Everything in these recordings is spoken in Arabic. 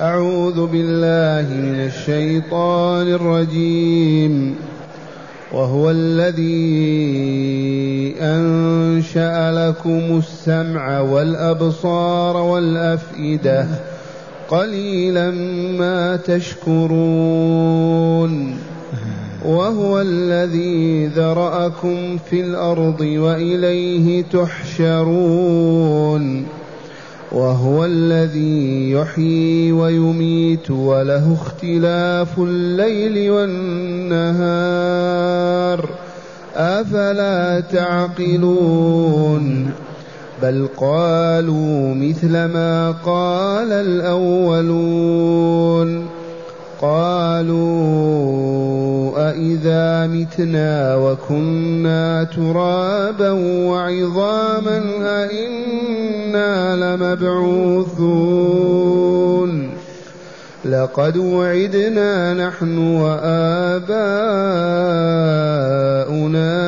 أعوذ بالله من الشيطان الرجيم. وهو الذي أنشأ لكم السمع والأبصار والأفئدة. قليلا ما تشكرون. وهو الذي ذرأكم في الأرض وإليه تحشرون. وهو الذي يحيي ويميت وله اختلاف الليل والنهار. أفلا تعقلون؟ بل قالوا مثل ما قال الأولون. قالوا أإذا متنا وكنا ترابا وعظاما أإنا لمبعوثون لقد وعدنا نحن وآباؤنا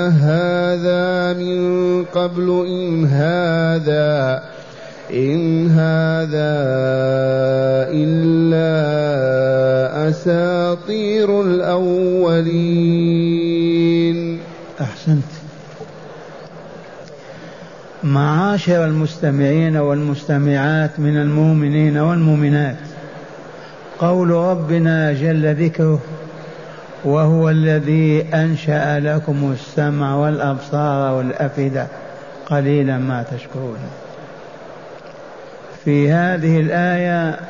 هذا من قبل إن هذا إن هذا إلا أساطير الأولين. أحسنت. معاشر المستمعين والمستمعات من المؤمنين والمؤمنات قول ربنا جل ذكره وهو الذي أنشأ لكم السمع والأبصار والأفئدة. قليلا ما تشكرون. في هذه الآية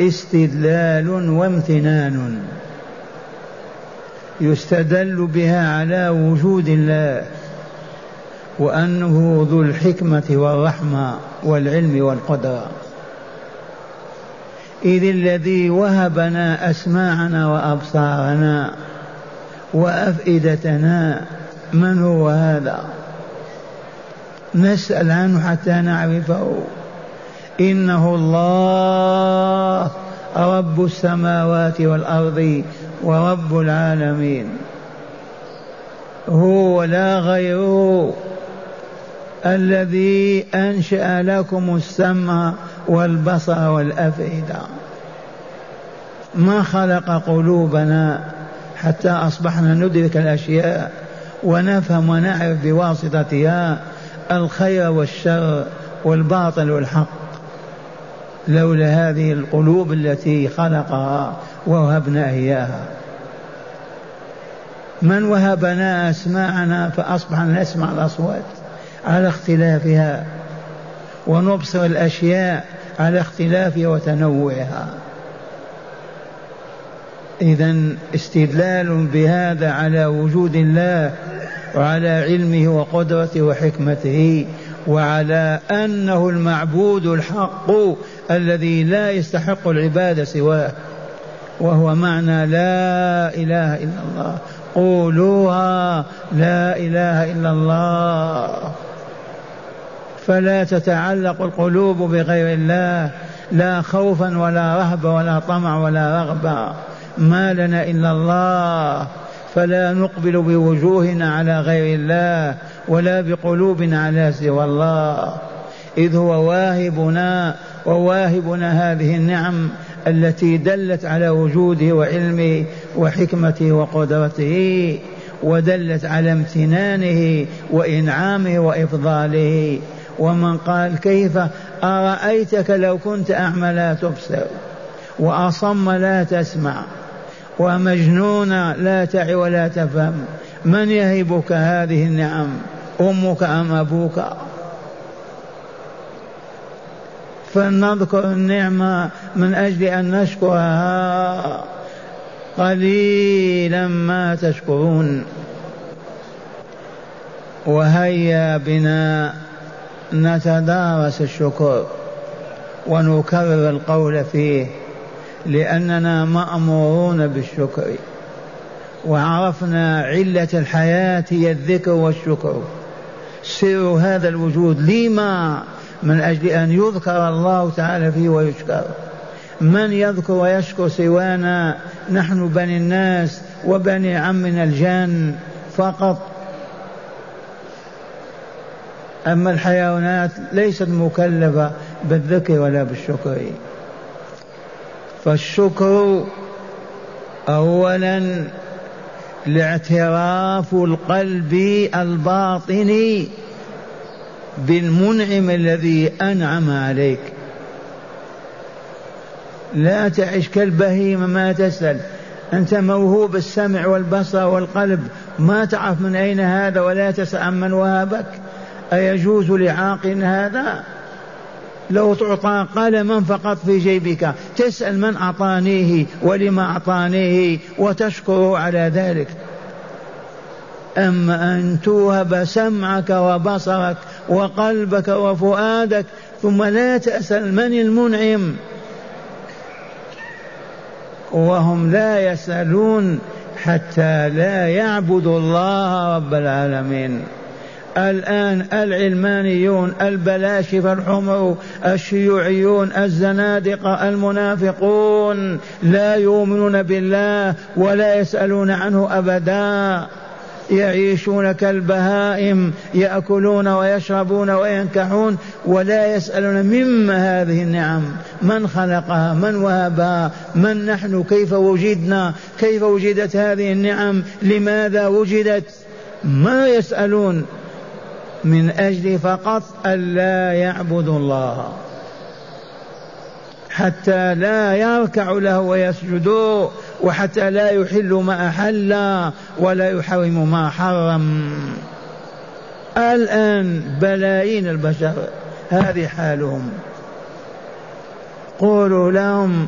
استدلال وامتنان يستدل بها على وجود الله وأنه ذو الحكمة والرحمة والعلم والقدرة. إذ الذي وهبنا أسماعنا وأبصارنا وأفئدتنا من هو هذا؟ نسأل عنه حتى نعرفه. إنه الله رب السماوات والأرض ورب العالمين. هو لا غيره. الذي أنشأ لكم السمع والبصر والأفئدة. ما خلق قلوبنا حتى أصبحنا ندرك الأشياء ونفهم ونعرف بواسطتها. الخير والشر والباطل والحق. لولا هذه القلوب التي خلقها ووهبنا إياها. من وهبنا أسماعنا فأصبحنا نسمع الأصوات على اختلافها ونبصر الأشياء على اختلافها وتنوعها. إذا استدلال بهذا على وجود الله وعلى علمه وقدرته وحكمته وعلى أنه المعبود الحق الذي لا يستحق العبادة سواه وهو معنى لا إله إلا الله. قولوها لا إله إلا الله. فلا تتعلق القلوب بغير الله لا خوفا ولا رهبه ولا طمع ولا رغبة. ما لنا إلا الله. فلا نقبل بوجوهنا على غير الله ولا بقلوبنا على سوى الله. إذ هو واهبنا وواهبنا هذه النعم التي دلت على وجوده وعلمه وحكمته وقدرته ودلت على امتنانه وإنعامه وإفضاله. ومن قال كيف؟ أرأيتك لو كنت أعمى لا تبصر وأصم لا تسمع. ومجنون لا تعي ولا تفهم. من يهبك هذه النعم؟ أمك أم أبوك؟ فلنذكر النعمه من أجل أن نشكرها. قليلا ما تشكرون. وهيا بنا نتدارس الشكر ونكرر القول فيه. لأننا مأمورون بالشكر. وعرفنا علة الحياة هي الذكر والشكر. سر هذا الوجود لما؟ من أجل أن يذكر الله تعالى فيه ويشكر. من يذكر ويشكر سوانا نحن بني الناس وبني عمنا الجان فقط. أما الحيوانات ليست مكلفة بالذكر ولا بالشكر. فالشكر أولا لاعتراف القلب الباطني بالمنعم الذي أنعم عليك. لا تعش كالبهيمة ما تسأل. أنت موهوب السمع والبصر والقلب. ما تعرف من أين هذا ولا تسأل عمن وهبك. أيجوز لعاقل هذا؟ لو تعطى قلما فقط في جيبك تسأل من أعطانيه ولما أعطانيه وتشكره على ذلك. أما أن توهب سمعك وبصرك وقلبك وفؤادك ثم لا تسأل من المنعم. وهم لا يسألون حتى لا يعبدوا الله رب العالمين. الآن العلمانيون البلاشفة الحمر الشيوعيون الزنادقة المنافقون لا يؤمنون بالله ولا يسألون عنه أبدا. يعيشون كالبهائم يأكلون ويشربون وينكحون ولا يسألون مما هذه النعم. من خلقها؟ من وهبها؟ من نحن؟ كيف وجدنا؟ كيف وجدت هذه النعم؟ لماذا وجدت؟ ما يسألون. من أجل فقط الا يعبدوا الله. حتى لا يركع له ويسجدوا وحتى لا يحل ما أحل ولا يحرم ما حرم. الآن بلايين البشر هذه حالهم. قولوا لهم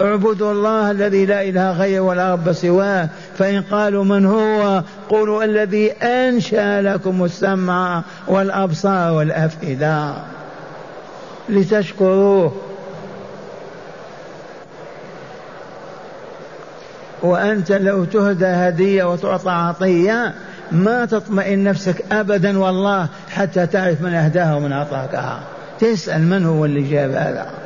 اعبدوا الله الذي لا إله غيره ولا رب سواه فإن قالوا من هو قولوا الذي أنشأ لكم السمع والأبصار والأفئدة لتشكروه. وأنت لو تهدى هدية وتعطى عطية ما تطمئن نفسك أبدا والله حتى تعرف من أهداها ومن أعطاكها تسأل من هو اللي جاب هذا.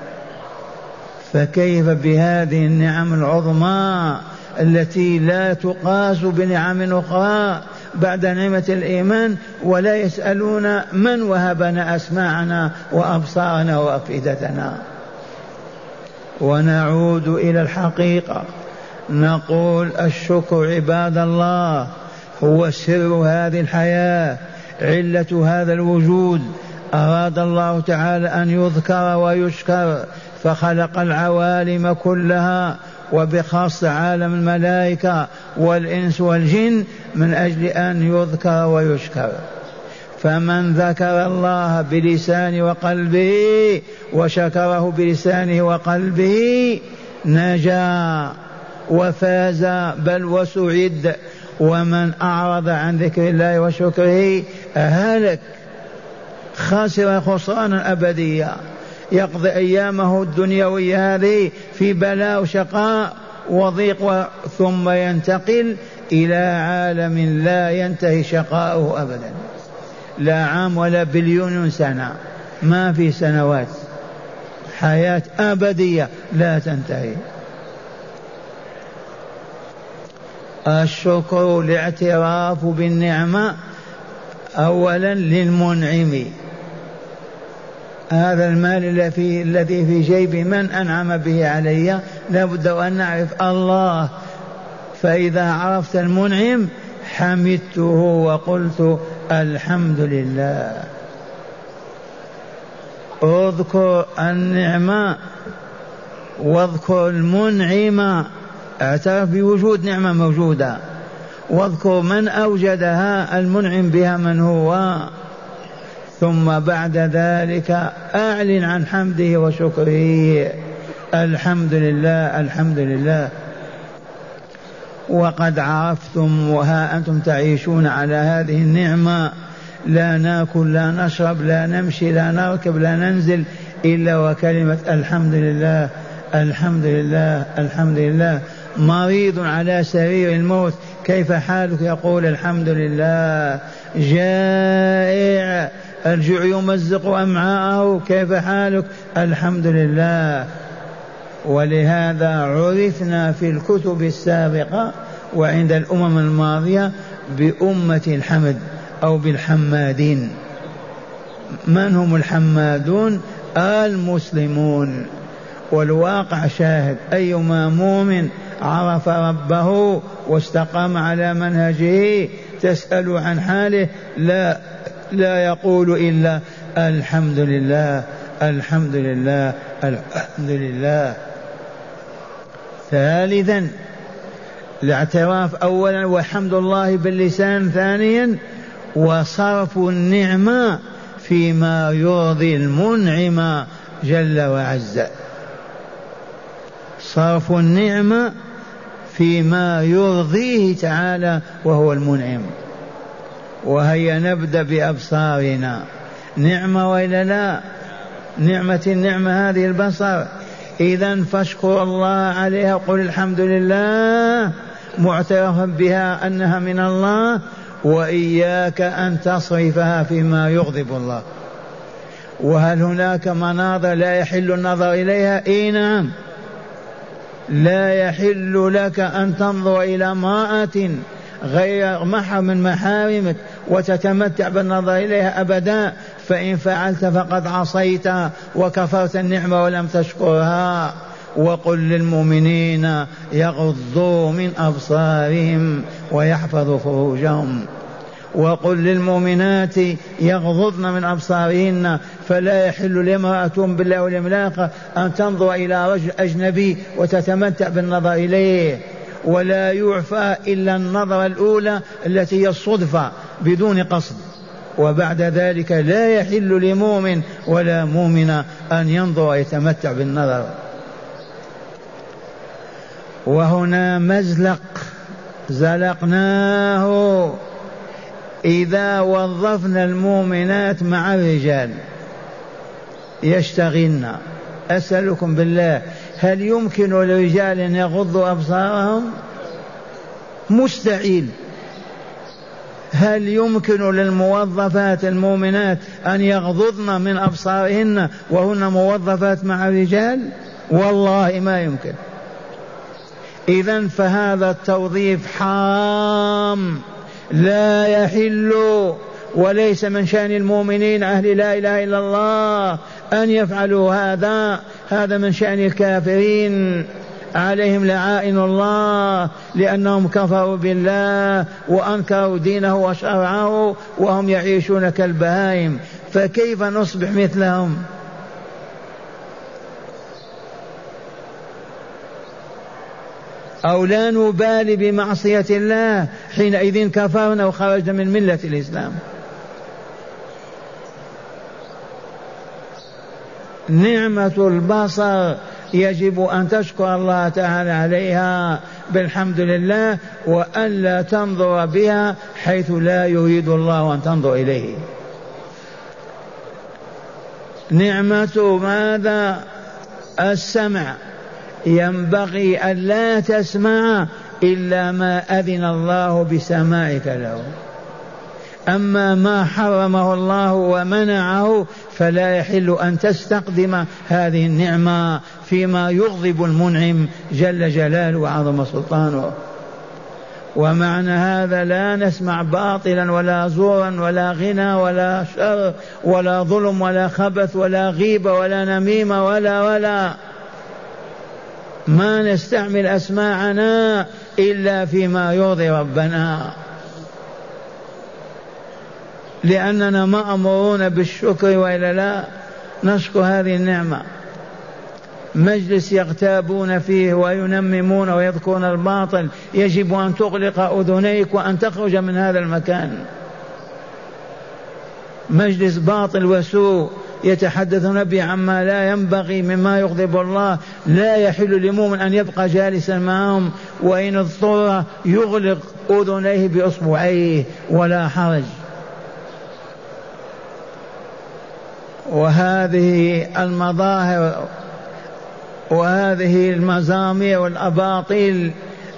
فكيف بهذه النعم العظمى التي لا تقاس بنعم أخرى بعد نعمة الإيمان ولا يسألون من وهبنا أسماعنا وأبصارنا وأفئدتنا؟ ونعود إلى الحقيقة. نقول الشكر عباد الله هو سر هذه الحياة علة هذا الوجود. أراد الله تعالى أن يذكر ويشكر. فخلق العوالم كلها وبخاص عالم الملائكة والإنس والجن من أجل أن يذكر ويشكر. فمن ذكر الله بلسانه وقلبه وشكره بلسانه وقلبه نجا وفاز بل وسعد. ومن أعرض عن ذكر الله وشكره هلك خسر خسرانا أبديا. يقضي أيامه الدنيوية هذه في بلاء وشقاء وضيق ثم ينتقل إلى عالم لا ينتهي شقاؤه أبدا. لا عام ولا بليون سنة. ما في سنوات. حياة أبدية لا تنتهي. الشكر الاعتراف بالنعمة أولا للمنعم. هذا المال الذي في جيب من أنعم به علي. لابد أن نعرف الله. فإذا عرفت المنعم حمدته وقلت الحمد لله. اذكر النعمة واذكر المنعم. اعترف بوجود نعمة موجودة. واذكر من أوجدها المنعم بها من هو. ثم بعد ذلك أعلن عن حمده وشكره. الحمد لله الحمد لله. وقد عرفتم وها أنتم تعيشون على هذه النعمة. لا ناكل لا نشرب لا نمشي لا نركب لا ننزل إلا وكلمة الحمد لله الحمد لله الحمد لله. مريض على سرير الموت كيف حالك؟ يقول الحمد لله. جائع. الجوع يمزق أمعاءه كيف حالك؟ الحمد لله. ولهذا عرفنا في الكتب السابقة وعند الأمم الماضية بأمة الحمد أو بالحمادين. من هم الحمادون؟ المسلمون. والواقع شاهد أيما مؤمن عرف ربه واستقام على منهجه تسأل عن حاله لا لا يقول إلا الحمد لله الحمد لله الحمد لله. ثالثا الاعتراف اولا وحمد الله باللسان ثانيا وصرف النعمه فيما يرضي المنعم جل وعز. صرف النعمه فيما يرضيه تعالى وهو المنعم. وهيا نبدا بأبصارنا. نعمة وإلا لا؟ نعمة النعمة هذه البصر. اذا فاشكر الله عليها. قل الحمد لله معترفا بها أنها من الله وإياك أن تصرفها فيما يغضب الله. وهل هناك مناظر لا يحل النظر إليها؟ إي نعم. لا يحل لك أن تنظر إلى امرأة غير محرم من محارمك وتتمتع بالنظر إليها أبدا فإن فعلت فقد عصيت وكفرت النعمة ولم تشكرها. وقل للمؤمنين يغضوا من أبصارهم ويحفظوا فروجهم. وقل للمؤمنات يغضضن من أبصارهن فلا يحل لامرأة بالله الآخر أن تنظر إلى رجل أجنبي وتتمتع بالنظر إليه. ولا يعفى إلا النظرة الأولى التي هي الصدفة بدون قصد. وبعد ذلك لا يحل لمؤمن ولا مؤمن أن ينظر ويتمتع بالنظر. وهنا مزلق زلقناه. إذا وظفنا المؤمنات مع الرجال يشتغلن. أسألكم بالله هل يمكن للرجال أن يغضوا أبصارهم؟ مستحيل. هل يمكن للموظفات المؤمنات أن يغضضن من أبصارهن وهن موظفات مع الرجال؟ والله ما يمكن. إذا فهذا التوظيف حرام لا يحل وليس من شأن المؤمنين أهل لا إله إلا الله أن يفعلوا هذا هذا من شأن الكافرين. عليهم لعائن الله لأنهم كفروا بالله وأنكروا دينه وشرعه وهم يعيشون كالبهائم. فكيف نصبح مثلهم؟ أو لا نبالي بمعصية الله؟ حينئذ كفرنا وخرجنا من ملة الإسلام. نعمة البصر يجب أن تشكر الله تعالى عليها بالحمد لله وألا تنظر بها حيث لا يريد الله أن تنظر إليه. نعمة ماذا؟ السمع. ينبغي أن لا تسمع إلا ما أذن الله بسماعك له. أما ما حرمه الله ومنعه فلا يحل أن تستقدم هذه النعمة فيما يغضب المنعم جل جلاله وعظم سلطانه. ومعنى هذا لا نسمع باطلا ولا زورا ولا غنى ولا شر ولا ظلم ولا خبث ولا غيبة ولا نميمة ولا ولا. ما نستعمل أسماعنا إلا فيما يرضي ربنا. لأننا مأمورون بالشكر وإلا لا نشكر هذه النعمة. مجلس يغتابون فيه وينممون ويذكرون الباطل. يجب أن تغلق أذنيك وأن تخرج من هذا المكان. مجلس باطل وسوء يتحدثون به عما لا ينبغي مما يغضب الله. لا يحل لمؤمن أن يبقى جالسا معهم وإن اضطر يغلق أذنيه بإصبعيه ولا حرج. وهذه المظاهر وهذه المزامير والأباطيل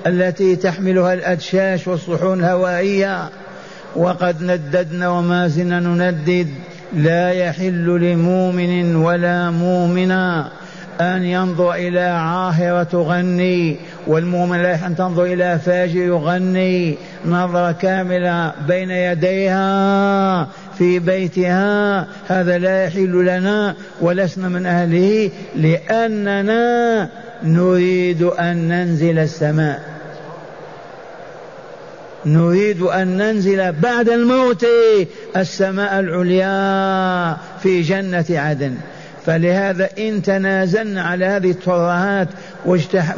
التي تحملها الأدشاش والصحون الهوائية. وقد نددنا وما زلنا نندد. لا يحل لمؤمن ولا مؤمنا أن ينظر إلى عاهرة تغني والمؤمن لا أن تنظر إلى فاجر يغني نظرة كاملة بين يديها. في بيتها هذا لا يحل لنا ولسنا من أهله لأننا نريد أن ننزل السماء. نريد أن ننزل بعد الموت السماء العليا في جنة عدن. فلهذا إن تنازلنا على هذه الترهات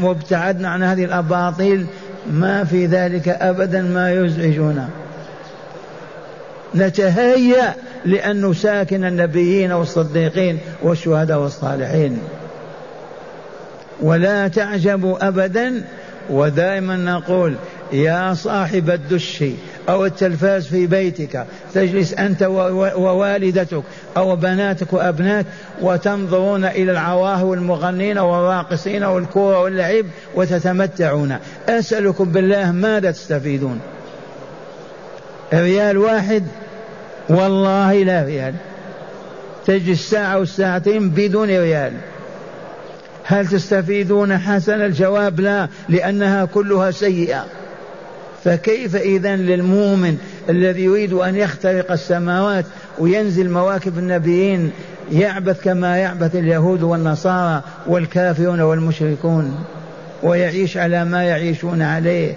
وابتعدنا عن هذه الأباطيل ما في ذلك أبدا ما يزعجنا. نتهيأ لأن نساكن النبيين والصديقين والشهداء والصالحين. ولا تعجبوا أبدا ودائما نقول يا صاحب الدش أو التلفاز في بيتك تجلس أنت ووالدتك أو بناتك وأبناك وتنظرون إلى العواه والمغنين والراقصين والكورة واللعب وتتمتعون. أسألكم بالله ماذا تستفيدون؟ ريال واحد والله لا ريال تجلس ساعة والساعتين بدون ريال هل تستفيدون حسن الجواب؟ لا لأنها كلها سيئة. فكيف إذا للمؤمن الذي يريد أن يخترق السماوات وينزل مواكب النبيين يعبث كما يعبث اليهود والنصارى والكافرون والمشركون ويعيش على ما يعيشون عليه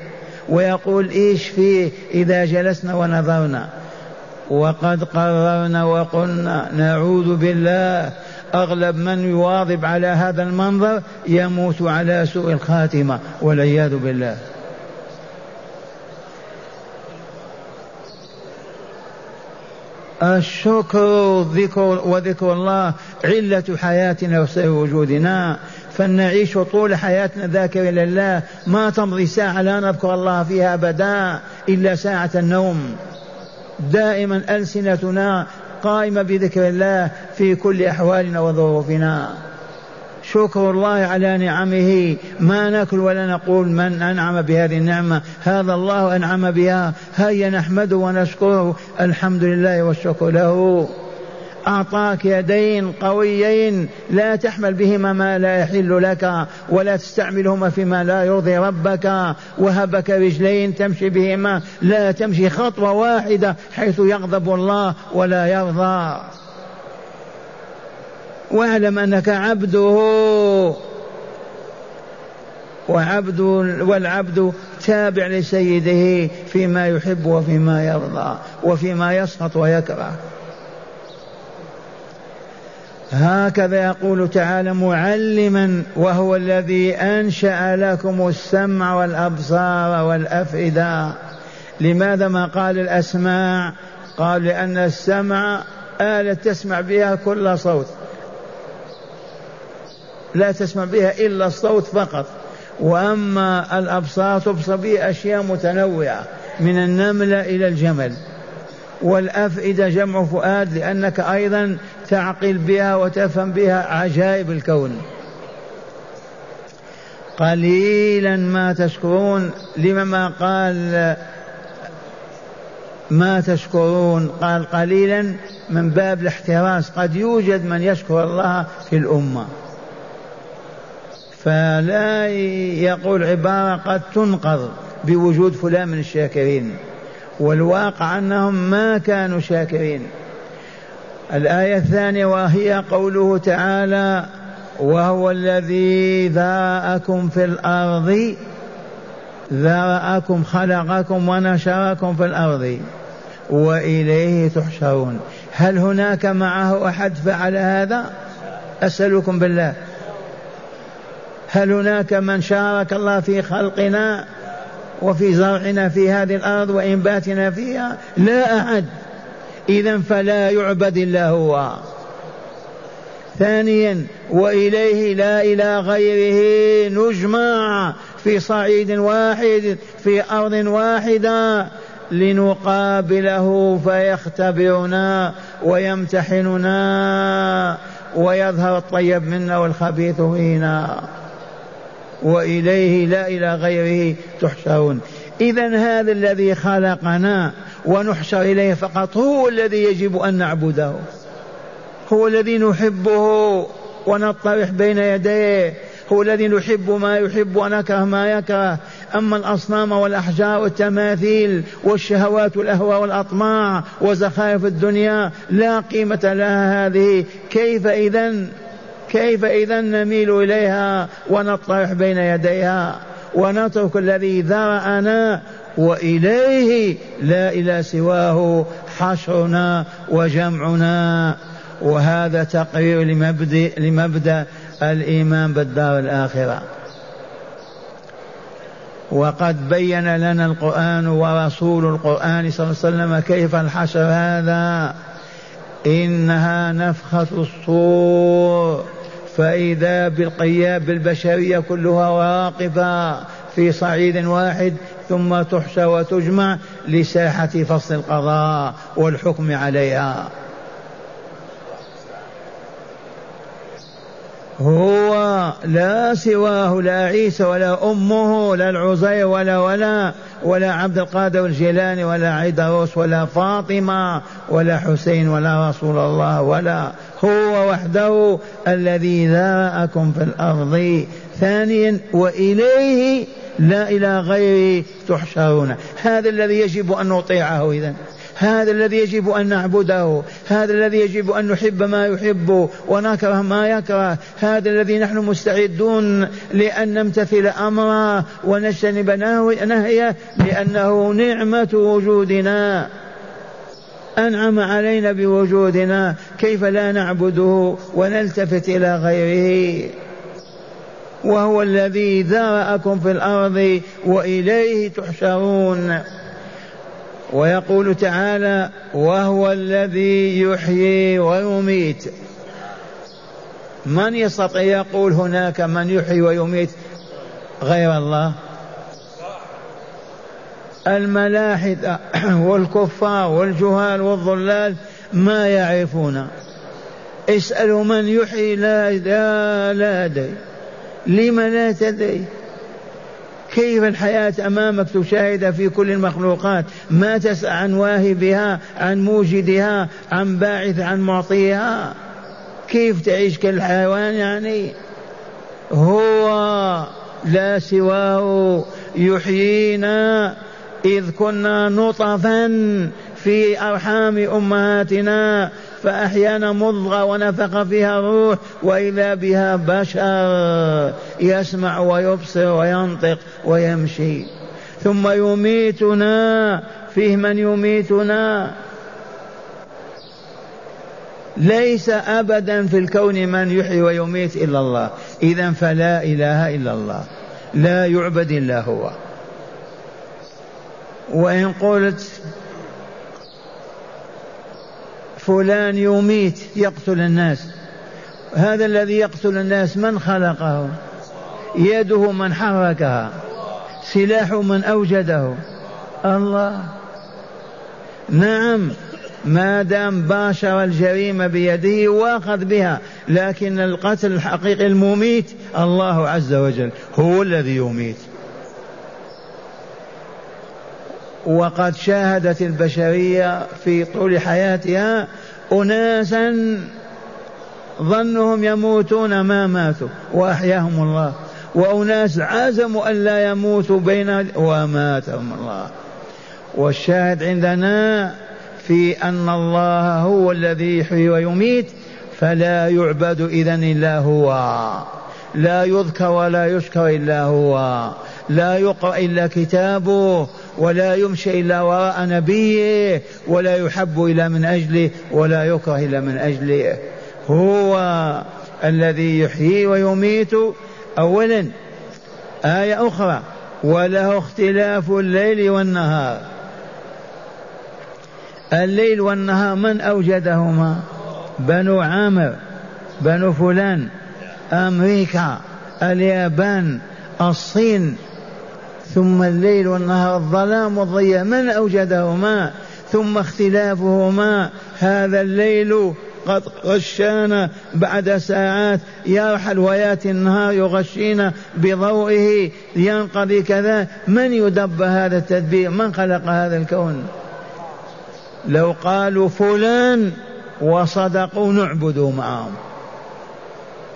ويقول إيش فيه إذا جلسنا ونظرنا؟ وقد قررنا وقلنا نعوذ بالله أغلب من يواظب على هذا المنظر يموت على سوء الخاتمة والعياذ بالله. الشكر ذكر وذكر الله علة حياتنا وسر وجودنا. فلنعيش طول حياتنا ذاكرين لله. ما تمضي ساعة لا نذكر الله فيها أبدا إلا ساعة النوم. دائما ألسنتنا قائمة بذكر الله في كل أحوالنا وظروفنا. شكر الله على نعمه. ما نأكل ولا نقول من أنعم بهذه النعمة. هذا الله أنعم بها. هيا نحمده ونشكره. الحمد لله والشكر له. أعطاك يدين قويين لا تحمل بهما ما لا يحل لك ولا تستعملهما فيما لا يرضي ربك. وهبك رجلين تمشي بهما لا تمشي خطوة واحدة حيث يغضب الله ولا يرضى. واعلم أنك عبده. وعبد والعبد تابع لسيده فيما يحب وفيما يرضى وفيما يسخط ويكره. هكذا يقول تعالى معلما وهو الذي أنشأ لكم السمع والأبصار والأفئدة. لماذا ما قال الأسماع؟ قال لأن السمع آلة تسمع بها كل صوت. لا تسمع بها إلا الصوت فقط. وأما الأبصار تبصر بها أشياء متنوعة من النملة إلى الجمل. والأفئدة جمع فؤاد لأنك أيضا تعقل بها وتفهم بها عجائب الكون. قليلا ما تشكرون لما ما قال ما تشكرون. قال قليلا من باب الاحتراس. قد يوجد من يشكر الله في الأمة. فلا يقول عبارة قد تنقض بوجود فلان من الشاكرين. والواقع أنهم ما كانوا شاكرين. الآية الثانية وهي قوله تعالى وهو الذي ذرأكم في الأرض ذرأكم خلقكم ونشركم في الأرض وإليه تحشرون. هل هناك معه أحد فعل هذا؟ أسألكم بالله. هل هناك من شارك الله في خلقنا وفي زرعنا في هذه الأرض وإنباتنا فيها؟ لا أحد. اذا فلا يعبد إلا هو. ثانيا وإليه لا إلى غيره نجمع في صعيد واحد في أرض واحدة لنقابله فيختبرنا ويمتحننا ويظهر الطيب منا والخبيث فينا. وإليه لا إلى غيره تحشرون. اذا هذا الذي خلقنا ونحشر إليه فقط هو الذي يجب أن نعبده. هو الذي نحبه ونطرح بين يديه. هو الذي نحب ما يحب ونكره ما يكره. أما الأصنام والأحجار والتماثيل والشهوات والأهواء والأطماع وزخارف الدنيا لا قيمة لها هذه. كيف إذا كيف إذا نميل إليها ونطرح بين يديها؟ ونترك الذي ذرأنا وإليه لا إلى سواه حشرنا وجمعنا. وهذا تقرير لمبدأ, لمبدأ الإيمان بالدار الآخرة. وقد بين لنا القرآن ورسول القرآن صلى الله عليه وسلم كيف الحشر هذا. إنها نفخة الصور. فإذا بالقيام بالبشرية كلها واقفة في صعيد واحد ثم تحشى وتجمع لساحة فصل القضاء والحكم عليها. هو لا سواه لا عيسى ولا أمه لا العزير ولا ولا ولا عبد القادر الجيلاني ولا عيدروس ولا فاطمة ولا حسين ولا رسول الله ولا هو وحده الذي ذرأكم في الأرض. ثانيا وإليه لا إلى غيره تحشرون. هذا الذي يجب أن نطيعه إذن. هذا الذي يجب أن نعبده هذا الذي يجب أن نحب ما يحب ونكره ما يكره هذا الذي نحن مستعدون لأن نمتثل أمره ونجتنب نهيه لأنه نعمة وجودنا. أنعم علينا بوجودنا. كيف لا نعبده ونلتفت إلى غيره؟ وهو الذي ذرأكم في الأرض وإليه تحشرون. ويقول تعالى وهو الذي يحيي ويميت. من يستطيع يقول هناك من يحيي ويميت غير الله؟ الملاحدة والكفار والجهال والضلال ما يعرفون. اسألوا من يحيي لا لا, لا لم لا تدري كيف الحياة أمامك تشاهد في كل المخلوقات؟ ما تسأل عن واهبها عن موجدها عن باعث عن معطيها؟ كيف تعيش كالحيوان يعني؟ هو لا سواه يحيينا إذ كنا نطفا في أرحام أمهاتنا. فأحيانا مضغة ونفخ فيها الروح وإذا بها بشر يسمع ويبصر وينطق ويمشي. ثم يميتنا فيه من يميتنا. ليس أبدا في الكون من يحيي ويميت إلا الله. إذا فلا إله إلا الله. لا يعبد إلا هو. وإن قلت فلان يميت يقتل الناس. هذا الذي يقتل الناس من خلقه؟ يده من حركها. سلاح من أوجده. الله. نعم. ما دام باشر الجريمة بيده واخذ بها لكن القتل الحقيقي المميت الله عز وجل هو الذي يميت. وقد شاهدت البشرية في طول حياتها أناسا ظنهم يموتون ما ماتوا وأحياهم الله. وأناس عزموا أن لا يموتوا بين وماتهم الله. والشاهد عندنا في أن الله هو الذي يحيي ويميت فلا يعبد إذن إلا هو. لا يذكر ولا يشكر إلا هو. لا يقرأ إلا كتابه. ولا يمشي إلا وراء نبيه ولا يحب إلا من أجله ولا يكره إلا من أجله. هو الذي يحيي ويميت. أولا آية أخرى وله اختلاف الليل والنهار. الليل والنهار من أوجدهما؟ بنو عامر بنو فلان أمريكا اليابان الصين. ثم الليل والنهار الظلام والضياء من أوجدهما؟ ثم اختلافهما. هذا الليل قد غشانا بعد ساعات يرحل وياتي النهار يغشينا بضوئه. ينقضي كذا. من يدبر هذا التدبير؟ من خلق هذا الكون؟ لو قالوا فلان وصدقوا نعبد معهم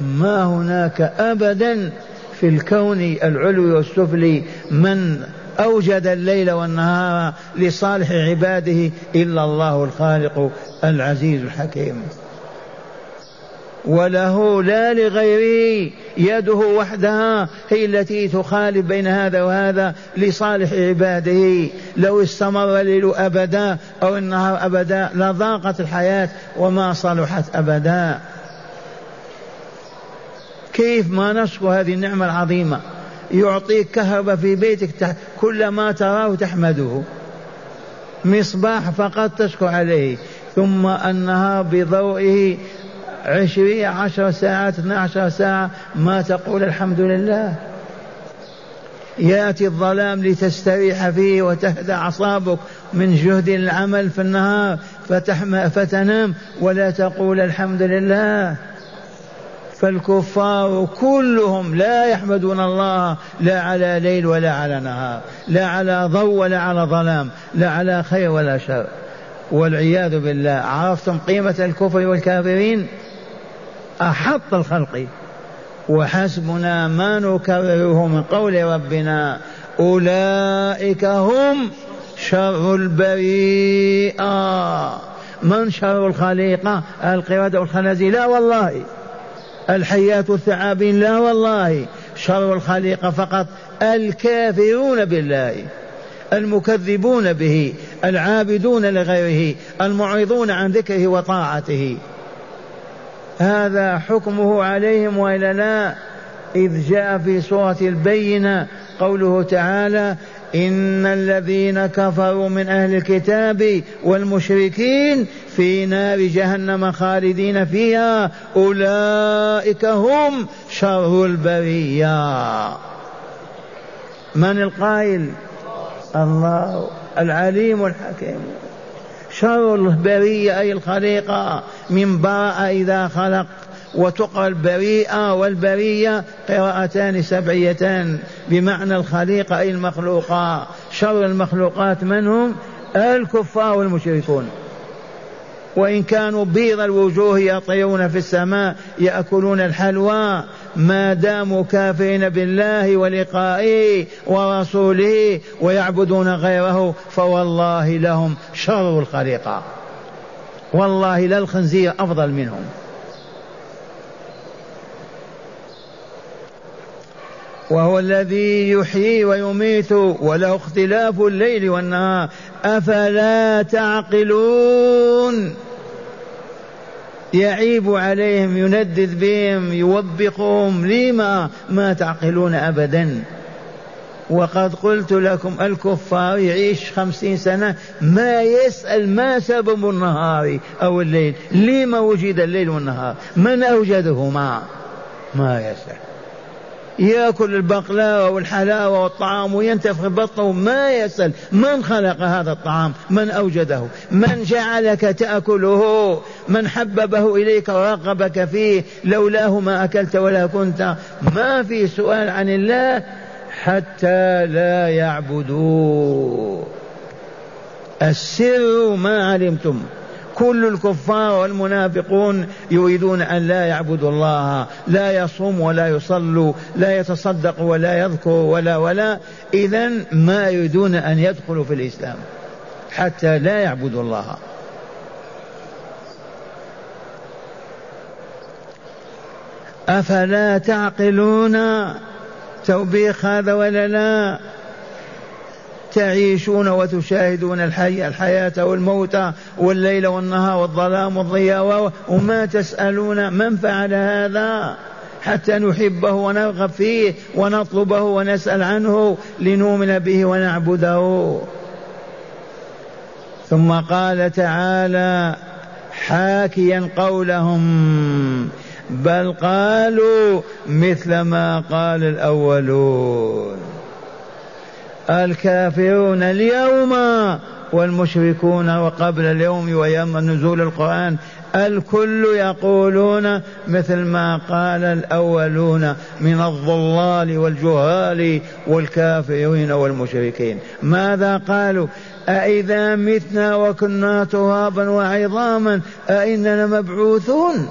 ما هناك ابدا في الكون العلوي والسفلي من أوجد الليل والنهار لصالح عباده إلا الله الخالق العزيز الحكيم. وله لا لغيره يده وحدها هي التي تخالف بين هذا وهذا لصالح عباده. لو استمر الليل أبدا أو النهار أبدا لضاقت الحياة وما صلحت أبدا. كيف ما نشكر هذه النعمة العظيمة؟ يعطيك كهرباء في بيتك كل ما تراه تحمده. مصباح فقط تشكر عليه. ثم النهار بضوئه عشرين عشر ساعات اثنى عشر ساعة. ما تقول الحمد لله. يأتي الظلام لتستريح فيه وتهدى أعصابك من جهد العمل في النهار فتنام ولا تقول الحمد لله. فالكفار كلهم لا يحمدون الله لا على ليل ولا على نهار لا على ضوء ولا على ظلام لا على خير ولا شر. والعياذ بالله عرفتم قيمة الكفر والكافرين؟ أحط الخلق. وحسبنا ما نكرره من قول ربنا أولئك هم شر البريئة. من شر الخليقة؟ القردة والخنازير. لا والله. الحيات الثعابين. لا والله شر الخليقة فقط. الكافرون بالله المكذبون به العابدون لغيره المعرضون عن ذكره وطاعته. هذا حكمه عليهم وإلا لا؟ إذ جاء في سورة البينة قوله تعالى إن الذين كفروا من أهل الكتاب والمشركين في نار جهنم خالدين فيها أولئك هم شر البرية. من القائل؟ الله العليم الحكيم. شر البرية أي الخليقة. من براء إذا خلق. وتقرأ البريئة والبرية قراءتان سبعيتان بمعنى الخليقة أي المخلوقة. شر المخلوقات من هم؟ الكفار والمشركون. وإن كانوا بيض الوجوه يطيرون في السماء يأكلون الحلوى ما داموا كافرين بالله ولقائه ورسوله ويعبدون غيره فوالله لهم شر الخليقة. والله لا الخنزير أفضل منهم. وهو الذي يحيي ويميت وله اختلاف الليل والنهار. أفلا تعقلون؟ يعيب عليهم يندد بهم يوبخهم. لما؟ ما تعقلون أبدا. وقد قلت لكم الكفار يعيش خمسين سنة ما يسأل ما سبب النهار أو الليل. لما وجد الليل والنهار؟ من أوجدهما؟ ما يسأل. ياكل البقلاوة والحلاوة والطعام وينتفخ بطنه ما يسأل من خلق هذا الطعام من أوجده من جعلك تأكله من حببه إليك ورغبك فيه لولاه ما أكلت ولا كنت. ما في سؤال عن الله حتى لا يعبدوه. السر ما علمتم. كل الكفار والمنافقون يريدون أن لا يعبدوا الله لا يصوم ولا يصلوا لا يتصدق ولا يذكر ولا ولا. إذا ما يريدون أن يدخلوا في الإسلام حتى لا يعبدوا الله. أفلا تعقلون توبيخ هذا ولا لا؟ تعيشون وتشاهدون الحي الحياة والموت والليل والنهار والظلام والضياء وما تسألون من فعل هذا. حتى نحبه ونرغب فيه ونطلبه ونسأل عنه لنؤمن به ونعبده. ثم قال تعالى حاكيا قولهم بل قالوا مثل ما قال الأولون. الكافرون اليوم والمشركون وقبل اليوم ويوم نزول القرآن الكل يقولون مثل ما قال الأولون من الضلال والجهال والكافرين والمشركين. ماذا قالوا؟ أإذا متنا وكنا ترابا وعظاما أئننا مبعوثون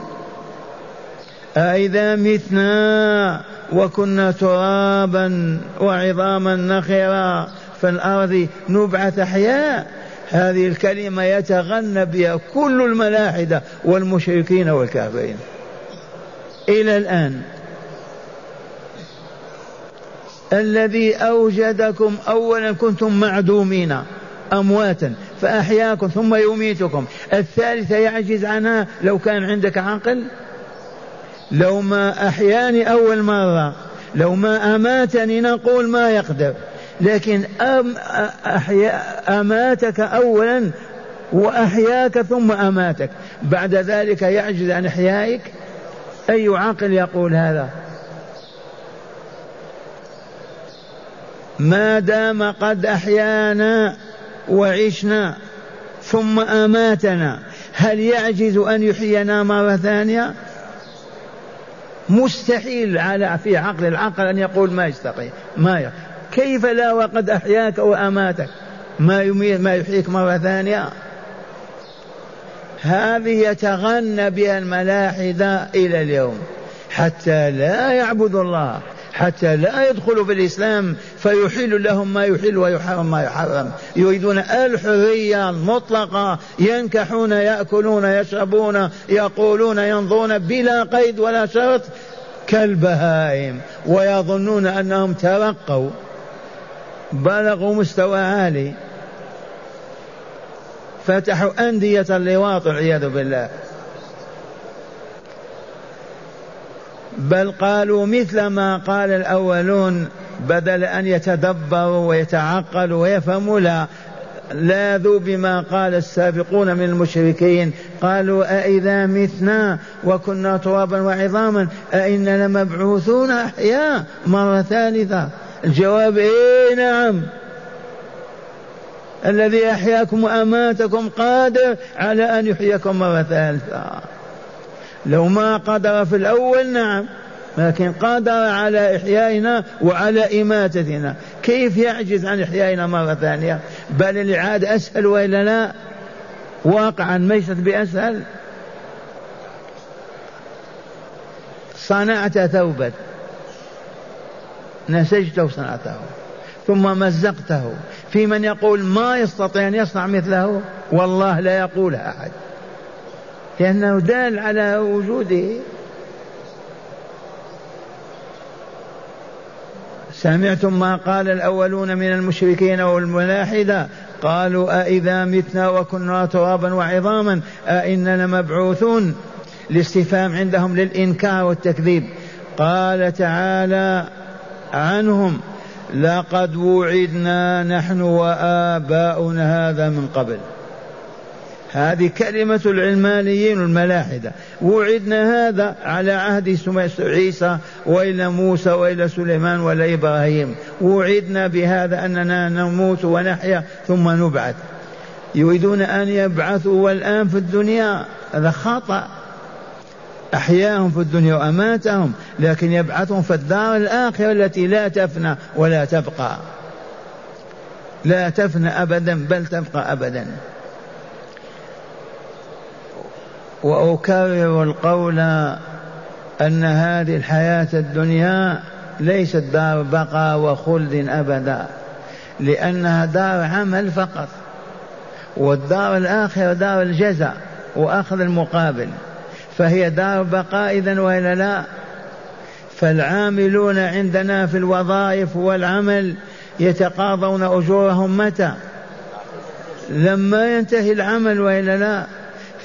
أإذا متنا وكنا ترابا وعظاما نخرا في الأرض نبعث أحياء. هذه الكلمة يتغنى بها كل الملاحدة والمشركين والكافرين. إلى الآن. الذي أوجدكم أولا كنتم معدومين أمواتا فأحياكم ثم يميتكم. الثالثة يعجز عنها لو كان عندك عقل لو ما أحياني أول مرة لو ما أماتني نقول ما يقدر. لكن أم أحيا أماتك أولا وأحياك ثم أماتك. بعد ذلك يعجز عن إحيائك؟ أي عقل يقول هذا؟ ما دام قد أحيانا وعشنا ثم أماتنا هل يعجز أن يحيينا مرة ثانية؟ مستحيل على في عقل العقل أن يقول ما يستطيع ما. كيف لا وقد أحياك وأماتك ما يميت ما يحييك مرة ثانية هذه يتغنى بها الملاحدة إلى اليوم حتى لا يعبدوا الله حتى لا يدخلوا في الإسلام فيحل لهم ما يحل ويحرم ما يحرم. يريدون الحرية المطلقة ينكحون يأكلون يشربون يقولون ينظرون بلا قيد ولا شرط كالبهائم ويظنون أنهم ترقوا بلغوا مستوى عالي. فتحوا أندية اللواط والعياذ بالله. بل قالوا مثل ما قال الأولون بدل أن يتدبروا ويتعقلوا ويفهموا لا لاذوا بما قال السابقون من المشركين. قالوا أإذا متنا وكنا ترابا وعظاما أئنا لمبعوثون أحياء مرة ثالثة. الجواب إيه نعم. الذي أحياكم وأماتكم قادر على أن يحييكم مرة ثالثة. لو ما قدر في الأول نعم لكن قدر على إحيائنا وعلى إماتتنا. كيف يعجز عن إحيائنا مرة ثانية؟ بل الإعادة أسهل وإلا لا؟ واقعا ليست بأسهل. صنعت ثوبا. نسجته صنعته ثم مزقته. في من يقول ما يستطيع أن يصنع مثله؟ والله لا يقولها أحد. لأنه دال على وجوده. سمعتم ما قال الأولون من المشركين والملاحدة؟ قالوا أإذا متنا وكنا ترابا وعظاما أئنا لمبعوثون. الاستفهام عندهم للإنكار والتكذيب. قال تعالى عنهم لقد وعدنا نحن وآباؤنا هذا من قبل. هذه كلمة العلمانيين الملاحدة. وعدنا هذا على عهد عيسى وإلى موسى وإلى سليمان وإلى إبراهيم. وعدنا بهذا أننا نموت ونحيا ثم نبعث. يريدون أن يبعثوا والآن في الدنيا. هذا خطأ. أحياهم في الدنيا وأماتهم لكن يبعثهم في الدار الآخرة التي لا تفنى ولا تبقى. لا تفنى أبدا بل تبقى أبدا. وأكرر القول أن هذه الحياة الدنيا ليست دار بقاء وخلد أبدا لأنها دار عمل فقط والدار الآخرة دار الجزاء وأخذ المقابل فهي دار بقاء إذا وإلا لا. فالعاملون عندنا في الوظائف والعمل يتقاضون أجورهم متى؟ لما ينتهي العمل وإلا لا.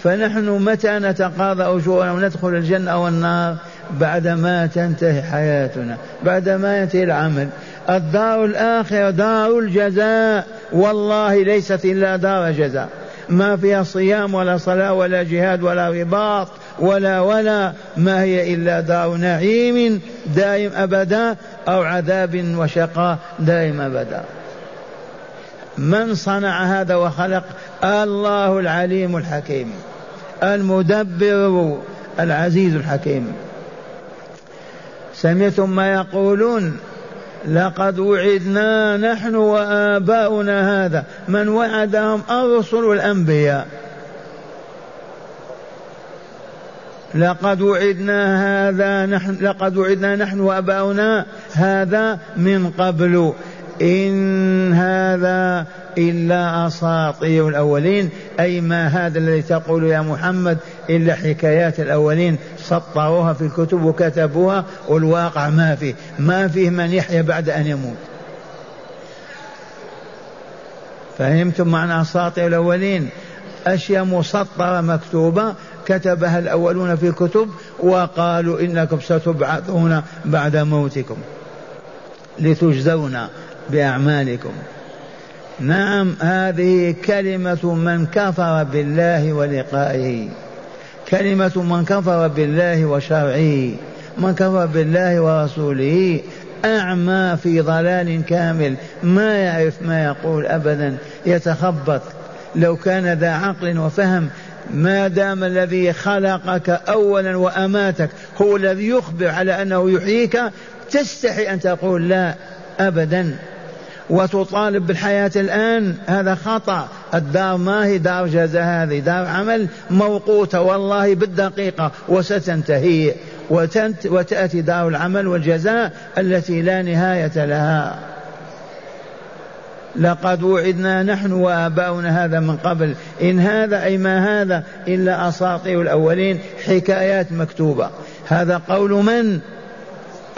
فنحن متى نتقاضى أجورنا وندخل الجنة والنار بعدما تنتهي حياتنا بعدما ينتهي العمل. الدار الآخرة دار الجزاء. والله ليست إلا دار جزاء. ما فيها صيام ولا صلاة ولا جهاد ولا رباط ولا ولا. ما هي إلا دار نعيم دائم أبدا أو عذاب وشقاء دائم أبدا. من صنع هذا وخلق؟ الله العليم الحكيم. المدبر العزيز الحكيم. سمعتم ما يقولون لقد وعدنا نحن وآباؤنا هذا من وعدهم الرسل والأنبياء لقد وعدنا هذا نحن لقد وعدنا نحن وآباؤنا هذا من قبل إن هذا إلا أساطير الأولين أي ما هذا الذي تقول يا محمد إلا حكايات الأولين. سطروها في الكتب وكتبوها والواقع ما فيه. ما فيه من يحيا بعد أن يموت. فهمتم معنى أساطير الأولين؟ أشياء مسطرة مكتوبة كتبها الأولون في الكتب وقالوا إنكم ستبعثون بعد موتكم. لتجزون بأعمالكم. نعم هذه كلمة من كفر بالله ولقائه. كلمة من كفر بالله وشرعه. من كفر بالله ورسوله. أعمى في ضلال كامل. ما يعرف ما يقول أبدا. يتخبط. لو كان ذا عقل وفهم ما دام الذي خلقك اولا وأماتك هو الذي يخبر على أنه يحييك تستحي أن تقول لا ابدا. وتطالب بالحياة الآن. هذا خطأ. الدار ما هي؟ دار جزاء. هذه دار عمل موقوتة. والله بالدقيقة وستنتهي. وتأتي دار العمل والجزاء التي لا نهاية لها. لقد وعدنا نحن وآباؤنا هذا من قبل. إن هذا أي ما هذا إلا أساطير الأولين. حكايات مكتوبة. هذا قول من؟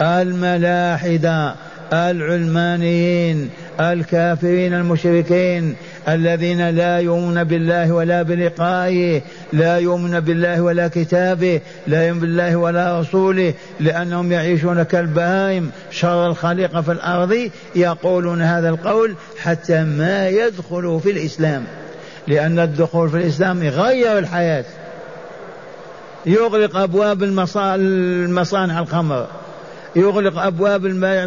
الملاحدة. العلمانيين الكافرين المشركين الذين لا يؤمنون بالله ولا بلقائه لا يؤمنون بالله ولا كتابه لا يؤمنون بالله ولا رسوله لأنهم يعيشون كالبهائم شر الخليقة في الأرض يقولون هذا القول حتى ما يدخلوا في الإسلام. لأن الدخول في الإسلام يغير الحياة. يغلق أبواب المصانع الخمر. يغلق أبواب البيع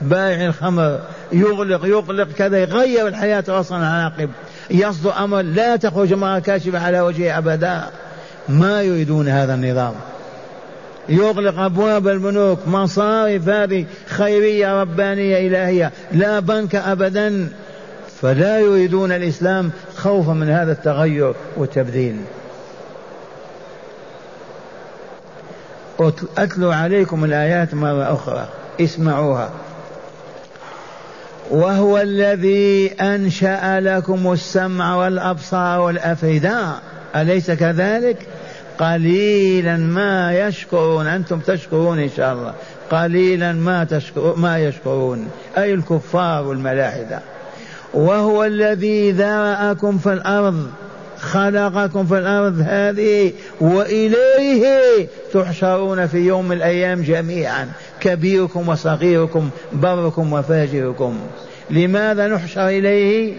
بائع الخمر. يغلق يغلق كذا يغير الحياة أصلا عاقب يصدر أمر لا تخرج امرأة كاشفة على وجهه أبدا. ما يريدون هذا النظام. يغلق أبواب البنوك مصارف هذه خيرية ربانية إلهية. لا بنك أبدا. فلا يريدون الإسلام خوفا من هذا التغير والتبديل. أتلو عليكم الآيات مرة أخرى. اسمعوها. وهو الذي أنشأ لكم السمع والأبصار والأفئدة. أليس كذلك؟ قليلا ما يشكرون. أنتم تشكرون إن شاء الله. قليلا ما تشكر ما يشكرون. أي الكفار والملاحدة. وهو الذي ذرأكم في الأرض. خلقكم في الأرض هذه وإليه تحشرون في يوم من الأيام جميعا كبيركم وصغيركم بركم وفاجركم. لماذا نحشر إليه؟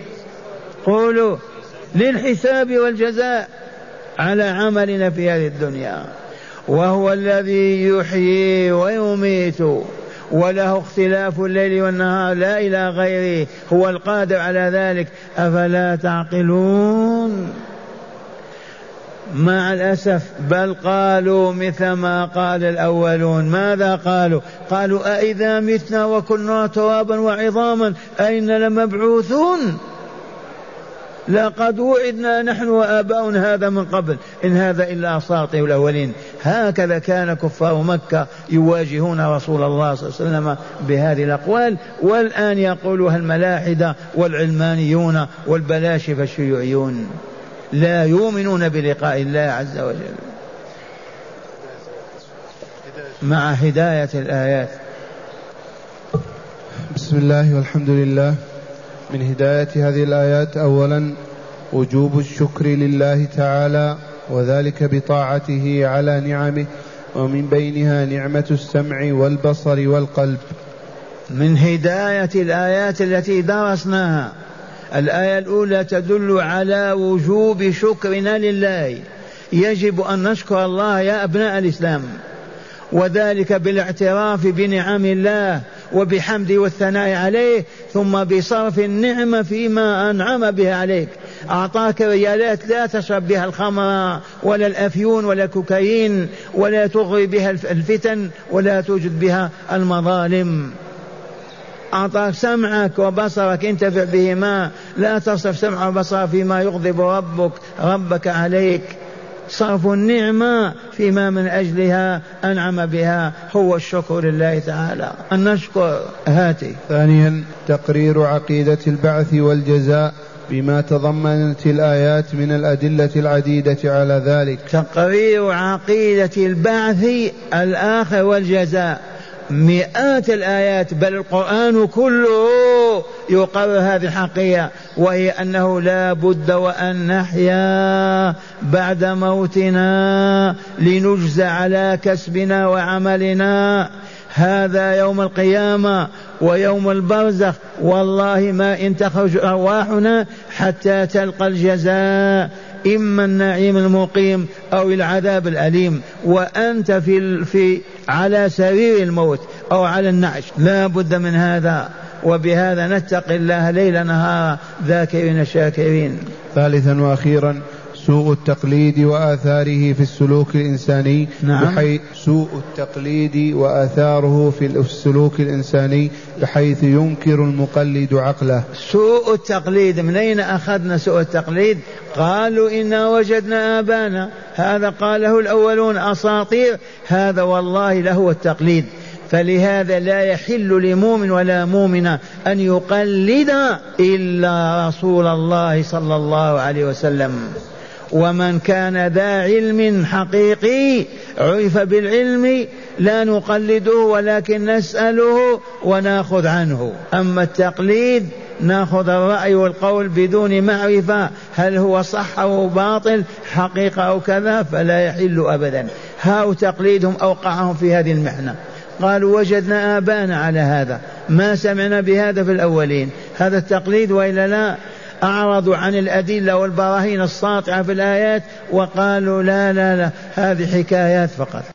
قولوا للحساب والجزاء على عملنا في هذه الدنيا. وهو الذي يحيي ويميت وله اختلاف الليل والنهار لا إلى غيره هو القادر على ذلك. أفلا تعقلون؟ مع الأسف بل قالوا مثل ما قال الأولون. ماذا قالوا؟ قالوا أئذا متنا وكنا ترابا وعظاما أين لمبعوثون. لقد وعدنا نحن وآباؤنا هذا من قبل. إن هذا إلا أساطير الأولين. هكذا كان كفار مكة يواجهون رسول الله صلى الله عليه وسلم بهذه الأقوال. والآن يقولها الملاحدة والعلمانيون والبلاشفة الشيوعيون. لا يؤمنون بلقاء الله عز وجل. مع هداية الآيات. بسم الله والحمد لله. من هداية هذه الآيات أولا وجوب الشكر لله تعالى وذلك بطاعته على نعمه ومن بينها نعمة السمع والبصر والقلب. من هداية الآيات التي درسناها. الآية الأولى تدل على وجوب شكرنا لله. يجب أن نشكر الله يا أبناء الإسلام. وذلك بالاعتراف بنعم الله وبحمده والثناء عليه ثم بصرف النعمة فيما أنعم بها عليك. أعطاك ريالات لا تشرب بها الخمر ولا الأفيون ولا الكوكايين ولا تغري بها الفتن ولا توجد بها المظالم. أعطاك سمعك وبصرك انتفع بهما لا تصرف سمع وبصر فيما يغضب ربك ربك عليك. صرف النعمة فيما من أجلها أنعم بها هو الشكر لله تعالى. أن نشكر هاتي. ثانيا تقرير عقيدة البعث والجزاء بما تضمنت الآيات من الأدلة العديدة على ذلك. تقرير عقيدة البعث الآخر والجزاء. مئات الآيات بل القرآن كله يقرر هذه الحقيقة وهي أنه لا بد وأن نحيا بعد موتنا لنجزى على كسبنا وعملنا. هذا يوم القيامة ويوم البرزخ. والله ما إن تخرج أرواحنا حتى تلقى الجزاء إما النعيم المقيم أو العذاب الأليم. وأنت في, في على سرير الموت أو على النعش. لا بد من هذا وبهذا نتقي الله ليل نهار ذاكرين شاكرين. ثالثا وأخيرا سوء التقليد وآثاره في السلوك الإنساني نعم. بحيث سوء التقليد وآثاره في السلوك الإنساني بحيث ينكر المقلد عقله. سوء التقليد من أين أخذنا سوء التقليد؟ قالوا إنا وجدنا آبانا. هذا قاله الأولون أساطير. هذا والله له التقليد. فلهذا لا يحل لمؤمن ولا مؤمنة أن يقلد إلا رسول الله صلى الله عليه وسلم. ومن كان ذا علم حقيقي عرف بالعلم لا نقلده ولكن نسأله وناخذ عنه. أما التقليد ناخذ الرأي والقول بدون معرفة هل هو صح أو باطل حقيقة أو كذا فلا يحل أبدا. هاو تقليدهم أوقعهم في هذه المحنة. قالوا وجدنا آبانا على هذا. ما سمعنا بهذا في الأولين. هذا التقليد وإلا لا أعرضوا عن الأدلة والبراهين الساطعة في الآيات وقالوا لا لا لا هذه حكايات فقط.